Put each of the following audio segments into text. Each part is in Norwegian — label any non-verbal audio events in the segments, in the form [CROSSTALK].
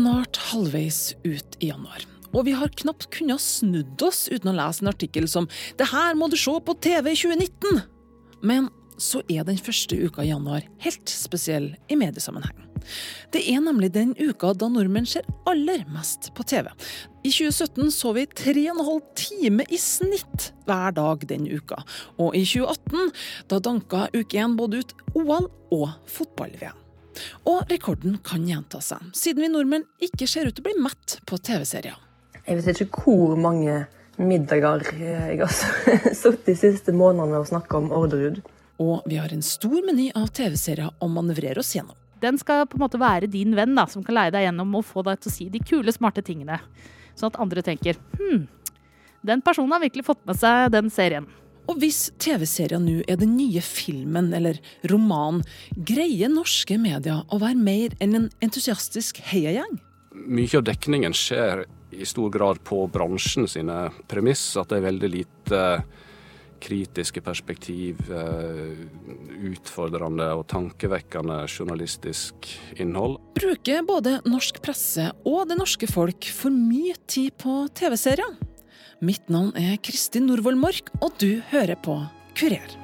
snart halvveis ut i januar. Og vi har knapt kunnet snudd oss uten å lese en artikkel som 'Det her må du se på TV i 2019'. Men så er den første uka i januar helt spesiell i mediesammenheng. Det er nemlig den uka da nordmenn ser aller mest på TV. I 2017 så vi 3,5 time i snitt hver dag den uka. Og i 2018 da danka uke 1 både ut OL og fotball-VM. Og rekorden kan gjenta seg, siden vi nordmenn ikke ser ut til å bli mett på TV-serier. Jeg vet ikke hvor mange middager jeg har [LAUGHS] sittet de siste månedene og snakka om Orderud. Og vi har en stor meny av TV-serier å manøvrere oss gjennom. Den skal på en måte være din venn, da, som kan leie deg gjennom og få deg til å si de kule, smarte tingene. Sånn at andre tenker hm, den personen har virkelig fått med seg den serien. Og hvis TV-serien nå er den nye filmen eller romanen, greier norske medier å være mer enn en entusiastisk heiagjeng? Mye av dekningen skjer i stor grad på bransjen sine premiss. At det er veldig lite kritiske perspektiv, eh, utfordrende og tankevekkende journalistisk innhold. Bruker både norsk presse og det norske folk for mye tid på TV-serier? Mitt navn er Kristin Norvoll Mork, og du hører på Kurer.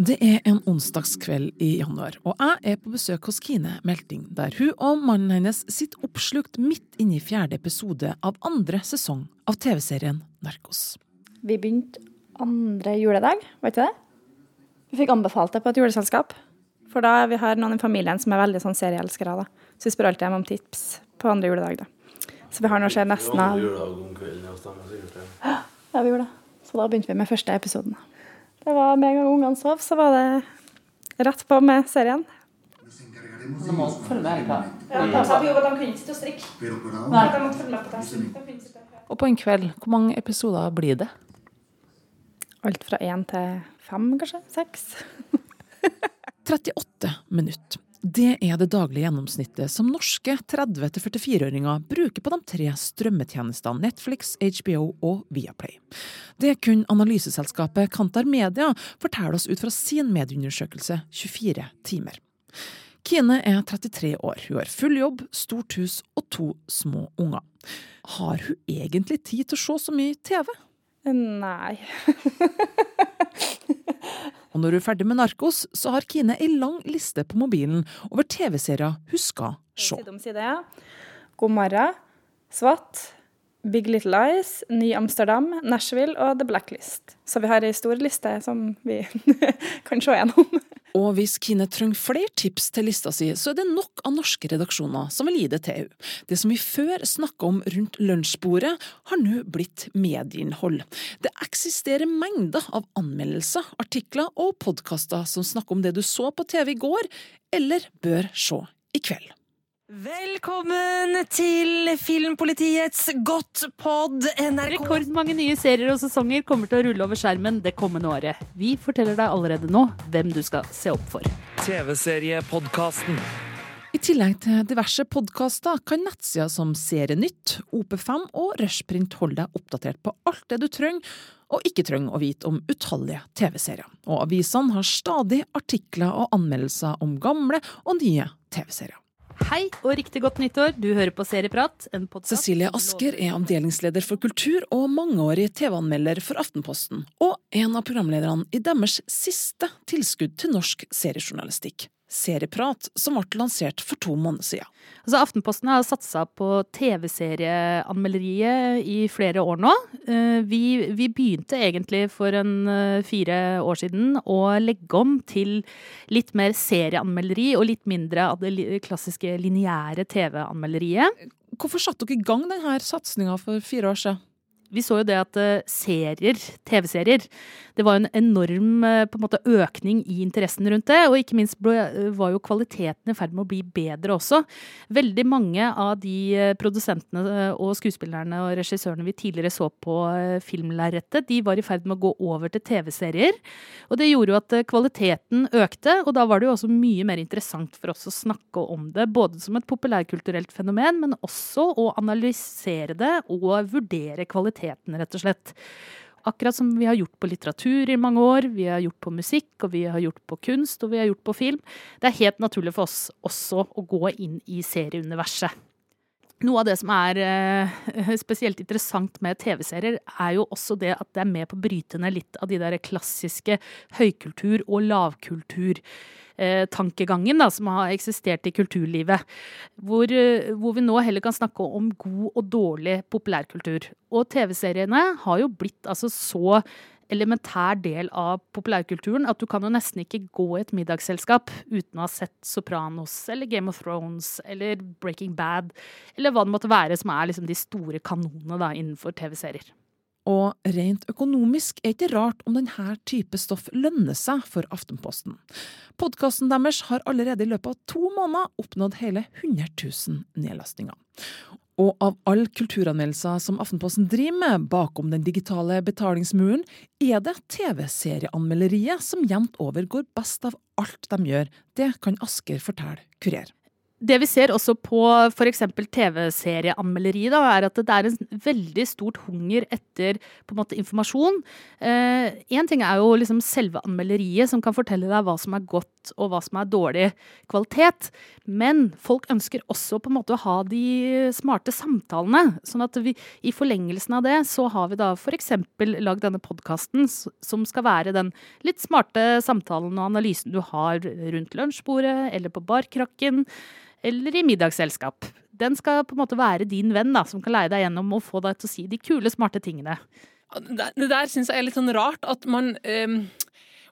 Det er en onsdagskveld i januar, og jeg er på besøk hos Kine Melting, der hun og mannen hennes sitter oppslukt midt inne i fjerde episode av andre sesong av TV-serien Narkos. Vi begynte andre juledag, var ikke det? Vi fikk anbefalt det på et juleselskap. For da vi har noen i familien som er veldig sånn serieelskere. da. Så vi spør alltid dem om tips på andre juledag. da. Så vi har nå sett nesten av Ja, vi gjorde det. Så da begynte vi med første episoden. Det var Med en gang ungene sov, så var det rett på med serien. Så må følge med hele tiden. Ja, de, de kunne ikke sitte og strikke. Nei. De måtte følge med på testen. Og på en kveld, hvor mange episoder blir det? Alt fra én til fem, kanskje? Seks? [LAUGHS] 38 minutter. Det er det daglige gjennomsnittet som norske 30-44-åringer bruker på de tre strømmetjenestene Netflix, HBO og Viaplay. Det kunne analyseselskapet Kantar Media fortelle oss ut fra sin medieundersøkelse 24 timer. Kine er 33 år, hun har full jobb, stort hus og to små unger. Har hun egentlig tid til å se så mye TV? Nei. [LAUGHS] Og når hun er ferdig med Narkos, så har Kine ei lang liste på mobilen over TV-serier hun skal se. God morgen, SWAT, Big Little Lies, Ny Amsterdam, Nashville og The Blacklist. Så vi har ei stor liste som vi [LAUGHS] kan se gjennom. Og hvis Kine trenger flere tips til lista si, så er det nok av norske redaksjoner som vil gi det til henne. Det som vi før snakka om rundt lunsjbordet, har nå blitt medieinnhold. Det eksisterer mengder av anmeldelser, artikler og podkaster som snakker om det du så på TV i går, eller bør se i kveld. Velkommen til Filmpolitiets Godt pod NRK. Rekordmange nye serier og sesonger kommer til å rulle over skjermen det kommende året. Vi forteller deg allerede nå hvem du skal se opp for. TV-seriepodkasten. I tillegg til diverse podkaster kan nettsider som Serienytt, OP5 og Rushprint holde deg oppdatert på alt det du trenger og ikke trenger å vite om utallige TV-serier. Og avisene har stadig artikler og anmeldelser om gamle og nye TV-serier. Hei og riktig godt nyttår. Du hører på Serieprat. En podcast Cecilie Asker er avdelingsleder for kultur og mangeårig TV-anmelder for Aftenposten, og en av programlederne i deres siste tilskudd til norsk seriejournalistikk. Serieprat, som ble lansert for to måneder siden. Altså, Aftenposten har satsa på TV-serieanmelderiet i flere år nå. Eh, Vi, vi begynte egentlig for en eh, fire år siden å legge om til litt mer serieanmelderi og litt mindre av det klassiske lineære TV-anmelderiet. Hvorfor satte dere i gang denne satsinga for fire år siden? Vi så jo det at eh, serier, TV-serier, det var en enorm eh, en måte, økning i interessen rundt det. Og ikke minst ble, eh, var jo kvaliteten i ferd med å bli bedre også. Veldig mange av de produsentene og skuespillerne og regissørene vi tidligere så på filmlerretet, de var i ferd med å gå over til TV-serier. Og det gjorde jo at kvaliteten økte, og da var det jo også mye mer interessant for oss å snakke om det. Både som et populærkulturelt fenomen, men også å analysere det og vurdere kvaliteten, rett og slett. Akkurat som vi har gjort på litteratur i mange år, vi har gjort på musikk, og vi har gjort på kunst, og vi har gjort på film. Det er helt naturlig for oss også å gå inn i serieuniverset. Noe av det som er eh, [LAUGHS] spesielt interessant med TV-serier, er jo også det at det er med på å bryte ned litt av de der klassiske høykultur- og lavkulturtankegangen som har eksistert i kulturlivet. Hvor, eh, hvor vi nå heller kan snakke om god og dårlig populærkultur. Og TV-seriene har jo blitt altså så elementær del av populærkulturen at du kan jo nesten ikke gå i et middagsselskap uten å ha sett Sopranos eller Game of Thrones eller Breaking Bad, eller hva det måtte være som er liksom de store kanonene da innenfor TV-serier. Og rent økonomisk er ikke rart om denne type stoff lønner seg for Aftenposten. Podkasten deres har allerede i løpet av to måneder oppnådd hele 100 000 nedlastninger. Og av alle kulturanmeldelser som Aftenposten driver med bakom den digitale betalingsmuren, er det TV-serieanmelderiet som jevnt over går best av alt de gjør. Det kan Asker fortelle Kurer. Det vi ser også på f.eks. TV-serieanmelderi, er at det er en veldig stort hunger etter måte informasjon. Én eh, ting er jo liksom selve anmelderiet, som kan fortelle deg hva som er godt og hva som er dårlig kvalitet. Men folk ønsker også på en måte å ha de smarte samtalene. Sånn at vi i forlengelsen av det, så har vi da f.eks. lagd denne podkasten som skal være den litt smarte samtalen og analysen du har rundt lunsjbordet eller på barkrakken eller i middagsselskap. Den skal på en måte være din venn, da, som kan leie deg gjennom og få deg til å si de kule, smarte tingene. Det der syns jeg er litt sånn rart, at man um,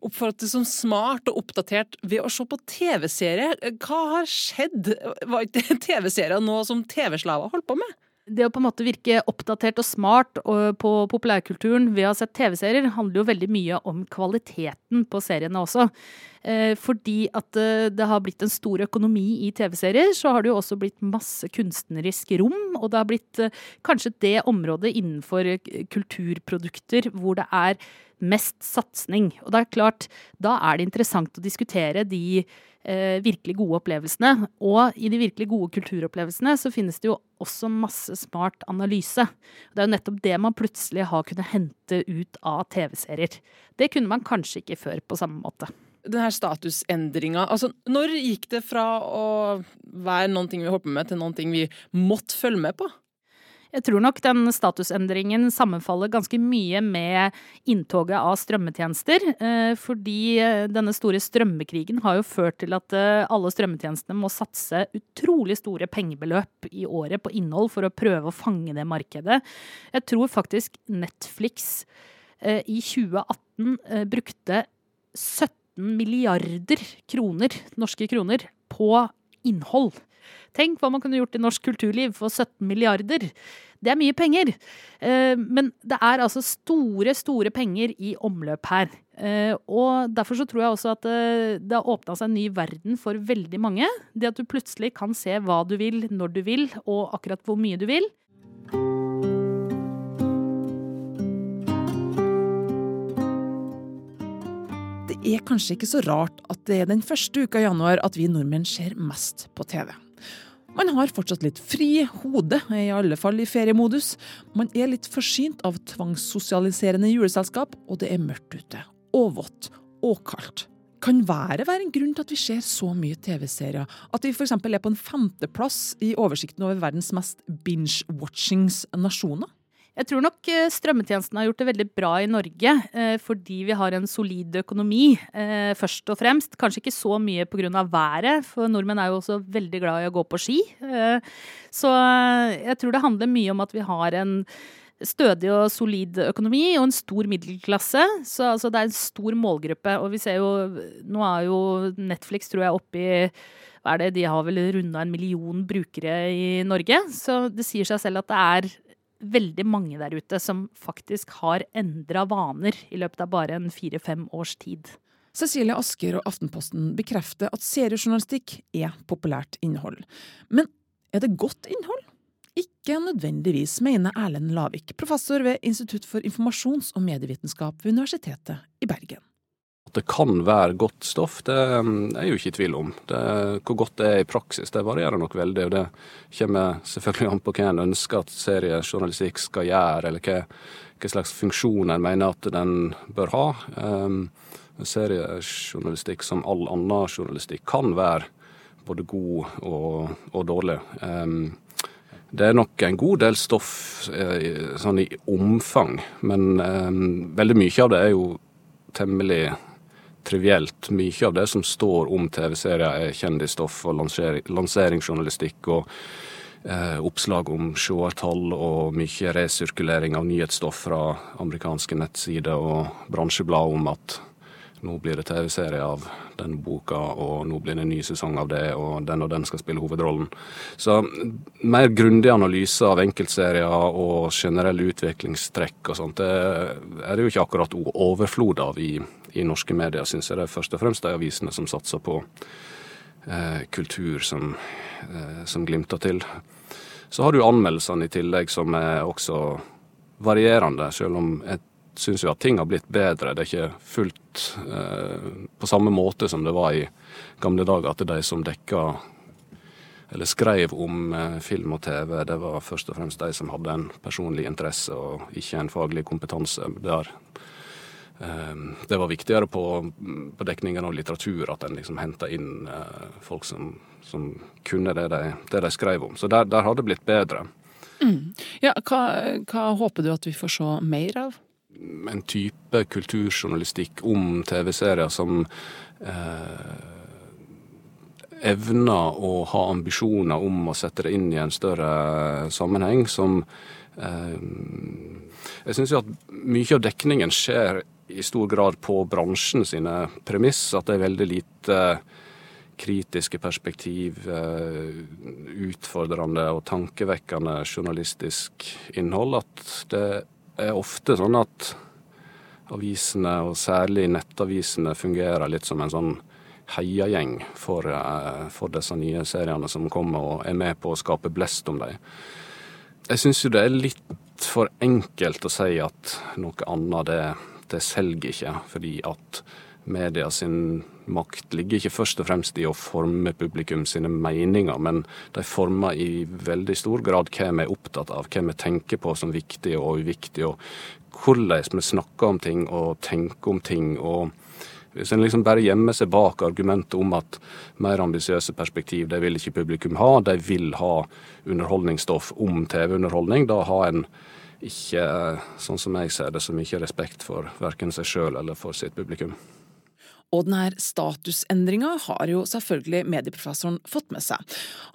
oppfattes som smart og oppdatert ved å se på TV-serie. Hva har skjedd? Var ikke [LAUGHS] TV-serier noe som TV-slaver holdt på med? det å på en måte virke oppdatert og smart på populærkulturen ved å ha sett TV-serier, handler jo veldig mye om kvaliteten på seriene også. Eh, fordi at eh, det har blitt en stor økonomi i TV-serier, så har det jo også blitt masse kunstnerisk rom. Og det har blitt eh, kanskje det området innenfor kulturprodukter hvor det er mest satsing. Og det er klart, da er det interessant å diskutere de eh, virkelig gode opplevelsene. Og i de virkelig gode kulturopplevelsene så finnes det jo også masse smart analyse. Det er jo nettopp det man plutselig har kunnet hente ut av TV-serier. Det kunne man kanskje ikke før på samme måte. Denne statusendringa, altså når gikk det fra å være noe vi holdt på med, til noe vi måtte følge med på? Jeg tror nok den statusendringen sammenfaller ganske mye med inntoget av strømmetjenester. Eh, fordi eh, denne store strømmekrigen har jo ført til at eh, alle strømmetjenestene må satse utrolig store pengebeløp i året på innhold for å prøve å fange det markedet. Jeg tror faktisk Netflix i 2018 brukte 17 milliarder kroner, norske kroner, på innhold. Tenk hva man kunne gjort i norsk kulturliv for 17 milliarder. Det er mye penger. Eh, men det er altså store, store penger i omløp her. Eh, og derfor så tror jeg også at eh, det har åpna seg en ny verden for veldig mange. Det at du plutselig kan se hva du vil, når du vil, og akkurat hvor mye du vil. Det er kanskje ikke så rart at det er den første uka i januar at vi nordmenn ser mest på TV. Man har fortsatt litt fri hode, i alle fall i feriemodus. Man er litt forsynt av tvangssosialiserende juleselskap, og det er mørkt ute. Og vått. Og kaldt. Kan været være en grunn til at vi ser så mye TV-serier? At vi f.eks. er på en femteplass i oversikten over verdens mest binge-watchings nasjoner? Jeg tror nok eh, strømmetjenesten har gjort det veldig bra i Norge, eh, fordi vi har en solid økonomi, eh, først og fremst. Kanskje ikke så mye pga. været, for nordmenn er jo også veldig glad i å gå på ski. Så jeg tror det handler mye om at vi har en stødig og solid økonomi og en stor middelklasse. Så altså, det er en stor målgruppe. Og vi ser jo Nå er jo Netflix, tror jeg, oppe i hva er det, De har vel runda en million brukere i Norge. Så det sier seg selv at det er veldig mange der ute som faktisk har endra vaner i løpet av bare en fire-fem års tid. Cecilie Asker og Aftenposten bekrefter at seriejournalistikk er populært innhold. Men er det godt innhold? Ikke nødvendigvis, mener Erlend Lavik, professor ved Institutt for informasjons- og medievitenskap ved Universitetet i Bergen. Det kan være godt stoff, det mm, er jeg jo ikke i tvil om. Det, hvor godt det er i praksis, det varierer nok veldig. og Det kommer selvfølgelig an på hva en ønsker at seriejournalistikk skal gjøre, eller hva, hva slags funksjon en mener at den bør ha. Um, seriejournalistikk, som all annen journalistikk, kan være både god og, og dårlig. Um, det er nok en god del stoff eh, sånn i omfang, men um, veldig mye av det er jo temmelig trivielt. Mye av det som står om TV-serier er kjendisstoff og lanseringsjournalistikk og eh, oppslag om seertall og mye resirkulering av nyhetsstoff fra amerikanske nettsider og bransjeblad om at nå blir det TV-serie av den boka, og nå blir det en ny sesong av det, og den og den skal spille hovedrollen. Så mer grundig analyse av enkeltserier og generelle utviklingstrekk og sånt, det er det jo ikke akkurat overflod av i i norske medier, syns jeg det er først og fremst de avisene som satser på eh, kultur som, eh, som, glimter til. Så har du anmeldelsene i tillegg, som er også varierende, selv om jeg syns jo at ting har blitt bedre. Det er ikke fullt eh, på samme måte som det var i gamle dager, at de som dekka eller skrev om eh, film og TV, det var først og fremst de som hadde en personlig interesse og ikke en faglig kompetanse. Der eh, det var viktigere på, på dekningen av litteratur at en liksom henta inn eh, folk som, som kunne det de, det de, skrev om. Så der, der har det blitt bedre. Mm. Ja, hva, hva, håper du at vi får se mer av? En type kulturjournalistikk om TV-serier som eh, evner å ha ambisjoner om å sette det inn i en større sammenheng. som eh, Jeg syns jo at mye av dekningen skjer i stor grad på bransjen sine premiss. At det er veldig lite kritiske perspektiv, eh, utfordrende og tankevekkende journalistisk innhold. At det er ofte sånn at avisene, og særlig nettavisene, fungerer litt som en sånn heiagjeng for, eh, for disse nye seriene som kommer og er med på å skape blest om dem. Jeg syns jo det er litt for enkelt å si at noe annet det det selger ikke, fordi at media sin makt ligger ikke først og fremst i å forme publikum sine meninger, men de former i veldig stor grad hva vi er opptatt av, hva vi tenker på som viktig og uviktig, og hvordan vi snakker om ting og tenker om ting. og hvis en liksom bare gjemmer seg bak argumentet om at mer ambisiøse perspektiv det vil ikke publikum ha, de vil ha underholdningsstoff om TV-underholdning, da har en ikke, sånn som jeg ser det, så mye respekt for verken seg sjøl eller for sitt publikum. Og denne statusendringa har jo selvfølgelig medieprofessoren fått med seg.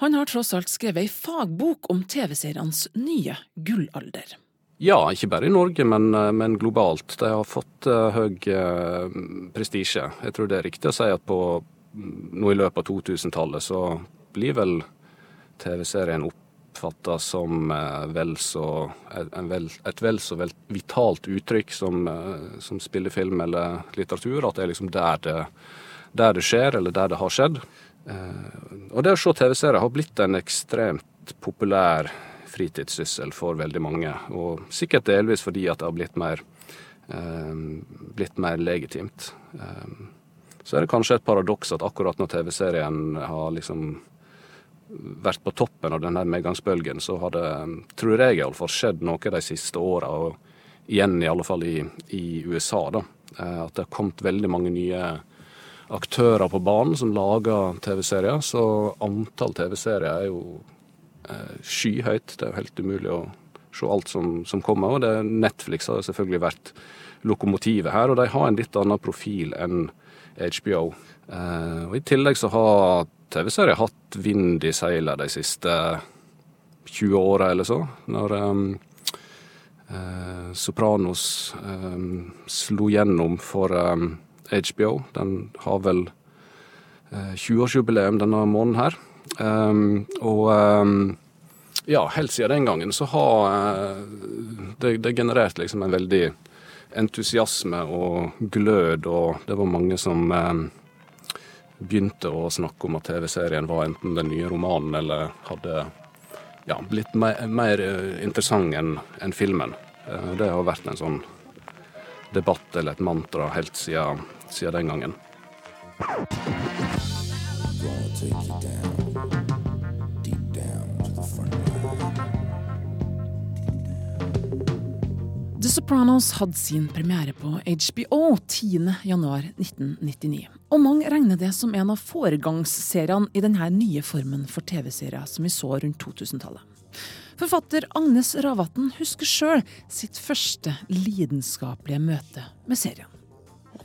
Han har tross alt skrevet ei fagbok om TV-serienes nye gullalder. Ja, ikke bare i Norge, men, men globalt. De har fått uh, høy uh, prestisje. Jeg tror det er riktig å si at på, nå i løpet av 2000-tallet så blir vel TV-serien opp oppfatta som eh, vel så, vel, et vel så vel vitalt uttrykk som, eh, som spillefilm eller litteratur. At det er liksom der det, der det skjer, eller der det har skjedd. Eh, og det å se TV-serier har blitt en ekstremt populær fritidssyssel for veldig mange. Og sikkert delvis fordi at det har blitt mer, blitt mer legitimt. Så er det kanskje et paradoks at akkurat når TV-serien har liksom vært på toppen av denne medgangsbølgen, så har det, tror jeg iallfall, skjedd noe de siste åra. Og igjen i alle fall i, i, USA, da. Eh, at det har kommet veldig mange nye aktører på banen som lager TV-serier. Så antall TV-serier er jo eh, skyhøyt. Det er jo helt umulig å se alt som, som kommer. Og det, Netflix har selvfølgelig vært lokomotivet her, og de har en litt annen profil enn HBO. Eh, og I tillegg så har TV-serier hatt vind i seilet de siste 20 åra eller så. Når um, uh, Sopranos um, slo gjennom for um, HBO. Den har vel uh, 20-årsjubileum denne måneden her. og ja, helt siden den gangen så har uh, det, det generert liksom en veldig entusiasme og glød, og det var mange som begynte å snakke om at TV-serien var enten den nye romanen eller hadde ja, blitt mer, mer eh, interessant enn en filmen. Eh, det har vært en sånn debatt eller et mantra helt siden siden den gangen. The Sopranos hadde sin premiere på HBO 10.1.1999. Og mange regner det som en av foregangsseriene i denne nye formen for TV-serier som vi så rundt 2000-tallet. Forfatter Agnes Ravatn husker sjøl sitt første lidenskapelige møte med serien.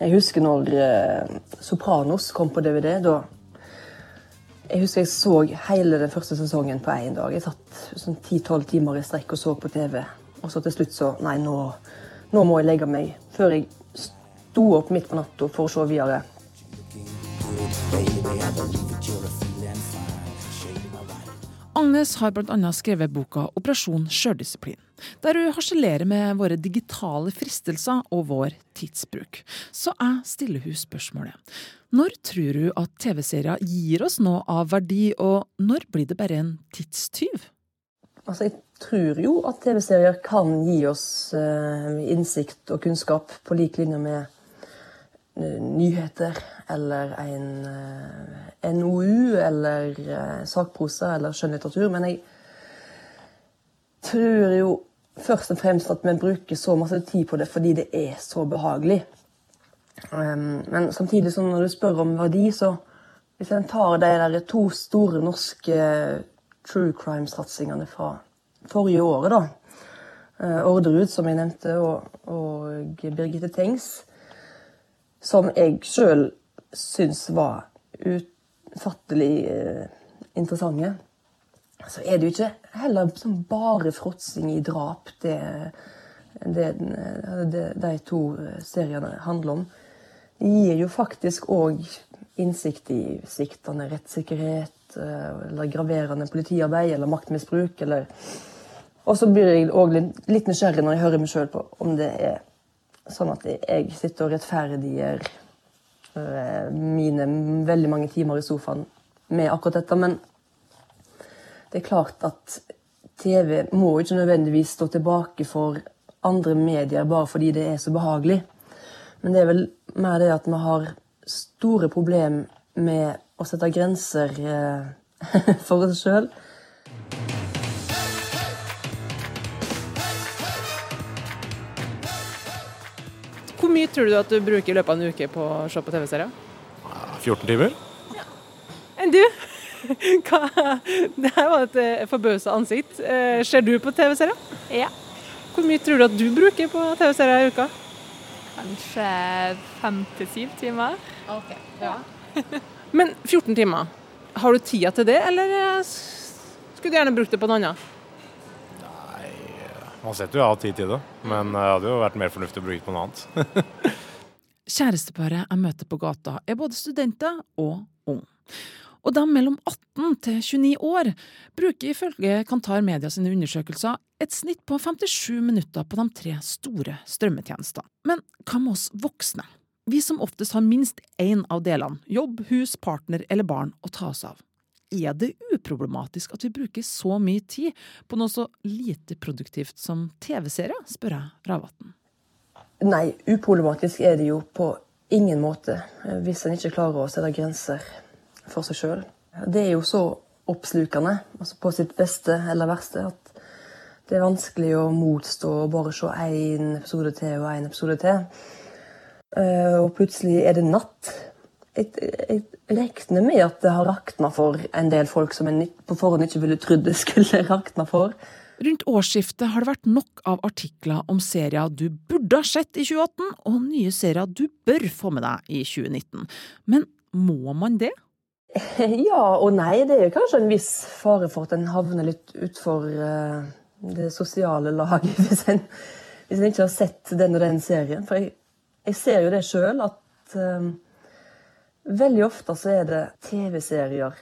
Jeg husker når eh, Sopranos kom på DVD. da Jeg husker jeg så hele den første sesongen på én dag. Jeg satt sånn 10-12 timer i strekk og så på TV. Og så til slutt så Nei, nå, nå må jeg legge meg. Før jeg sto opp midt på natta for å se videre. Agnes har bl.a. skrevet boka 'Operasjon sjøldisiplin', der hun harselerer med våre digitale fristelser og vår tidsbruk. Så jeg stiller hun spørsmålet. Når tror hun at TV-serier gir oss noe av verdi, og når blir det bare en tidstyv? Altså, jeg tror jo at TV-serier kan gi oss eh, innsikt og kunnskap på lik linje med nyheter eller en eh, NOU eller eh, sakprosa eller skjønnlitteratur. Men jeg tror jo først og fremst at vi bruker så masse tid på det fordi det er så behagelig. Um, men samtidig som når du spør om verdi, så hvis en tar de der to store norske true crime-satsingene fra forrige året, da. Eh, Orderud, som jeg nevnte, og, og Birgitte Tengs. Som jeg sjøl syns var ufattelig eh, interessante. Så er det jo ikke heller sånn bare fråtsing i drap det, det, det de to seriene handler om. Det gir jo faktisk òg innsikt i sviktende rettssikkerhet, eh, eller graverende politiarbeid, eller maktmisbruk, eller Og så blir jeg òg litt nysgjerrig når jeg hører meg sjøl på om det er sånn at jeg sitter og rettferdiggjør eh, mine veldig mange timer i sofaen med akkurat dette. Men det er klart at TV må ikke nødvendigvis stå tilbake for andre medier bare fordi det er så behagelig. Men det er vel mer det at vi har store problemer med å sette grenser eh, [LAUGHS] for oss sjøl. Mye tror du at du bruker i løpet av en uke på å se på TV-serier? 14 timer? Enn du? [LAUGHS] Hva? Det her var et eh, forbausa ansikt. Eh, Ser du på TV-serier? Ja. Hvor mye tror du at du bruker på TV-serier i uka? Kanskje fem til syv timer. Ok, ja. Men 14 timer, har du tida til det, eller eh, skulle du gjerne brukt det på noe annet? Man setter jo av tid til det, men det hadde jo vært mer fornuftig å bruke på noe annet. [LAUGHS] Kjæresteparet jeg møter på gata, er både studenter og ung. Og de mellom 18 til 29 år bruker ifølge Kantar Media sine undersøkelser et snitt på 57 minutter på de tre store strømmetjenestene. Men hva med oss voksne? Vi som oftest har minst én av delene, jobb, hus, partner eller barn, å ta oss av. Er det uproblematisk at vi bruker så mye tid på noe så lite produktivt som TV-serier, spør jeg Ravatn. Nei, uproblematisk er det jo på ingen måte eh, hvis en ikke klarer å sette grenser for seg sjøl. Det er jo så oppslukende, altså på sitt beste eller verste, at det er vanskelig å motstå å bare se én episode til og én episode til. Eh, Og plutselig er det natt. Jeg, regner med at det har rakna for en del folk som en på forhånd ikke ville trodd det skulle [LAUGHS] rakna for. Rundt årsskiftet har det vært nok av artikler om serier du burde ha sett i 2018, og nye serier du bør få med deg i 2019. Men må man det? [LAUGHS] Ja og nei. Det er kanskje en viss fare for at en havner litt utfor eh, det sosiale laget [LAUGHS] hvis en, hvis en ikke har sett den og den serien. For jeg, jeg ser jo det sjøl at eh, veldig ofte så er det TV-serier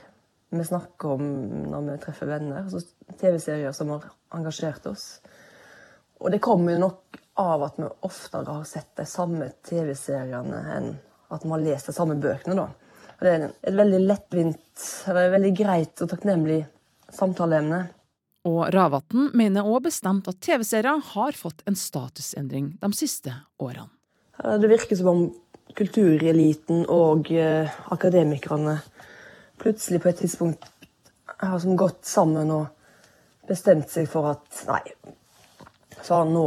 vi snakker om når vi treffer venner. Altså TV-serier som har engasjert oss. Og det kommer jo nok av at vi oftere har sett de samme TV-seriene enn at vi har lest de samme bøkene. da. Og det er et veldig lettvint, eller veldig greit og takknemlig samtaleemne. Og Ravatn mener òg bestemt at TV-serier har fått en statusendring de siste årene. Det virker som om kultureliten og eh, akademikerne plutselig på et tidspunkt har som gått sammen og bestemt seg for at nei, så nå,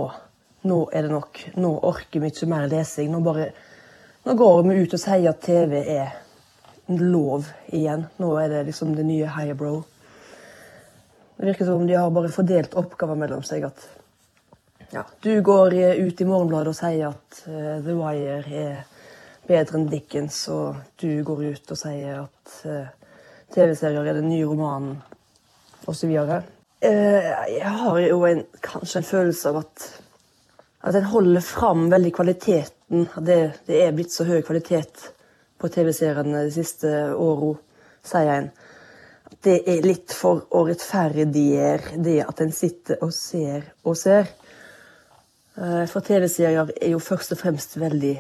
nå er det nok. Nå orker vi ikke mer lesing. Nå, bare, nå går vi ut og sier at TV er lov igjen. Nå er det liksom det nye highbrow. Det virker som om de har bare fordelt oppgaver mellom seg. at ja, Du går ut i Morgenbladet og sier at uh, The Wire er bedre enn Dickens, og du går ut og sier at uh, TV-serier er den nye romanen, osv. Uh, jeg har jo en, kanskje en følelse av at, at en holder fram veldig kvaliteten. Det, det er blitt så høy kvalitet på TV-seriene de siste åra, sier en. Det er litt for å rettferdiggjøre det at en sitter og ser og ser. Eh, for TV-serier er jo først og fremst veldig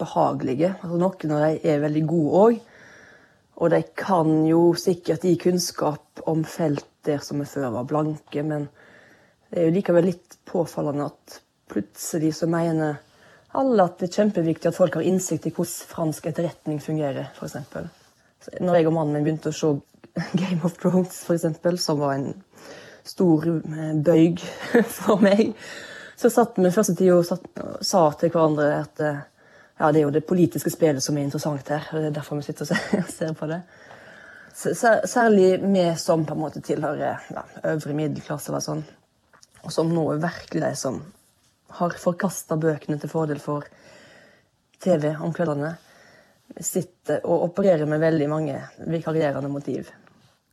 behagelige. Altså, noen av dem er veldig gode òg. Og de kan jo sikkert gi kunnskap om felt der som vi før var blanke, men det er jo likevel litt påfallende at plutselig så mener alle at det er kjempeviktig at folk har innsikt i hvordan fransk etterretning fungerer, f.eks. Når jeg og mannen min begynte å se [LAUGHS] Game of Thrones, f.eks., som var en stor eh, bøyg [LAUGHS] for meg, så satt vi første tid og sa til hverandre at eh, ja, det er jo det politiske spillet som er interessant her. og Det er derfor vi sitter og ser, [LAUGHS] på det. Særlig vi som på en måte tilhører ja, øvre middelklasse, og sånn, og som nå er virkelig de som har forkasta bøkene til fordel for TV om kveldene, sitter og opererer med veldig mange vikarierende motiv.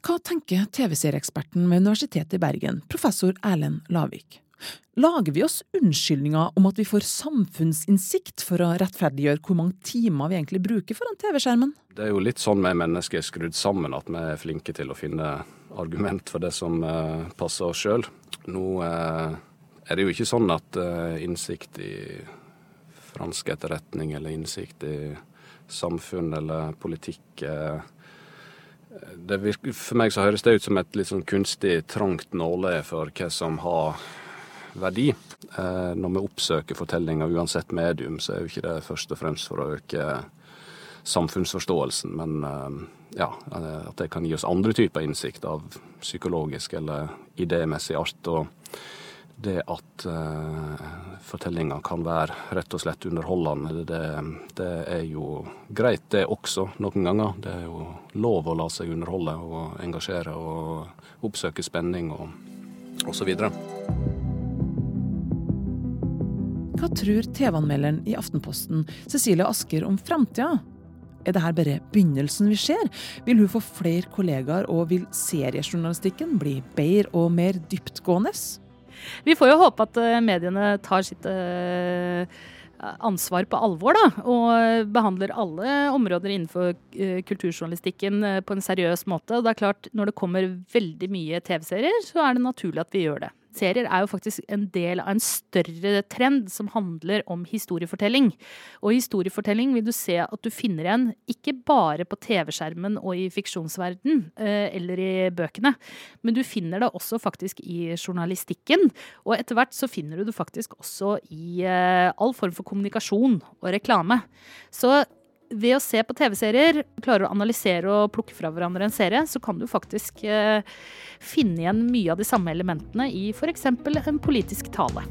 Hva tenker TV-serieeksperten ved Universitetet i Bergen, professor Erlend Lavik? Lager vi oss unnskyldninger om at vi får samfunnsinnsikt for å rettferdiggjøre hvor mange timer vi egentlig bruker foran TV-skjermen? Det er jo litt sånn vi mennesker er skrudd sammen, at vi er flinke til å finne argument for det som eh, passer oss sjøl. Nå eh, er det jo ikke sånn at eh, innsikt i fransk etterretning eller innsikt i samfunn eller politikk virker, For meg så høres det ut som et litt sånn kunstig trangt nåle for hva som har verdi. Eh, når vi oppsøker fortellinger, uansett medium, så er jo ikke det først og fremst for å øke samfunnsforståelsen, men eh, ja, at det kan gi oss andre typer innsikt av psykologisk eller idémessig art. og det at uh, fortellinga kan være rett og slett underholdende, det, det, er jo greit, det også, noen ganger. Det er jo lov å la seg underholde og engasjere og oppsøke spenning og osv. Hva tror TV-anmelderen i Aftenposten, Cecilie Asker, om framtida? Er dette bare begynnelsen vi ser? Vil hun få flere kollegaer, og vil seriejournalistikken bli bedre og mer dyptgående? Vi får jo håpe at eh, mediene tar sitt uh, ansvar på alvor, da. Og behandler alle områder innenfor uh, kulturjournalistikken på en seriøs måte. Og det er klart, når det kommer veldig mye TV-serier, så er det naturlig at vi gjør det serier er jo faktisk en del av en større trend som handler om historiefortelling. Og historiefortelling vil du se at du finner igjen ikke bare på TV-skjermen og i fiksjonsverden eh, eller i bøkene, men du finner det også faktisk i journalistikken. Og etter hvert så finner du det faktisk også i eh, all form for kommunikasjon og reklame. Så ved å se på TV-serier, klarer å analysere og plukke fra hverandre en serie, så kan du faktisk eh, finne igjen mye av de samme elementene i f.eks. en politisk tale.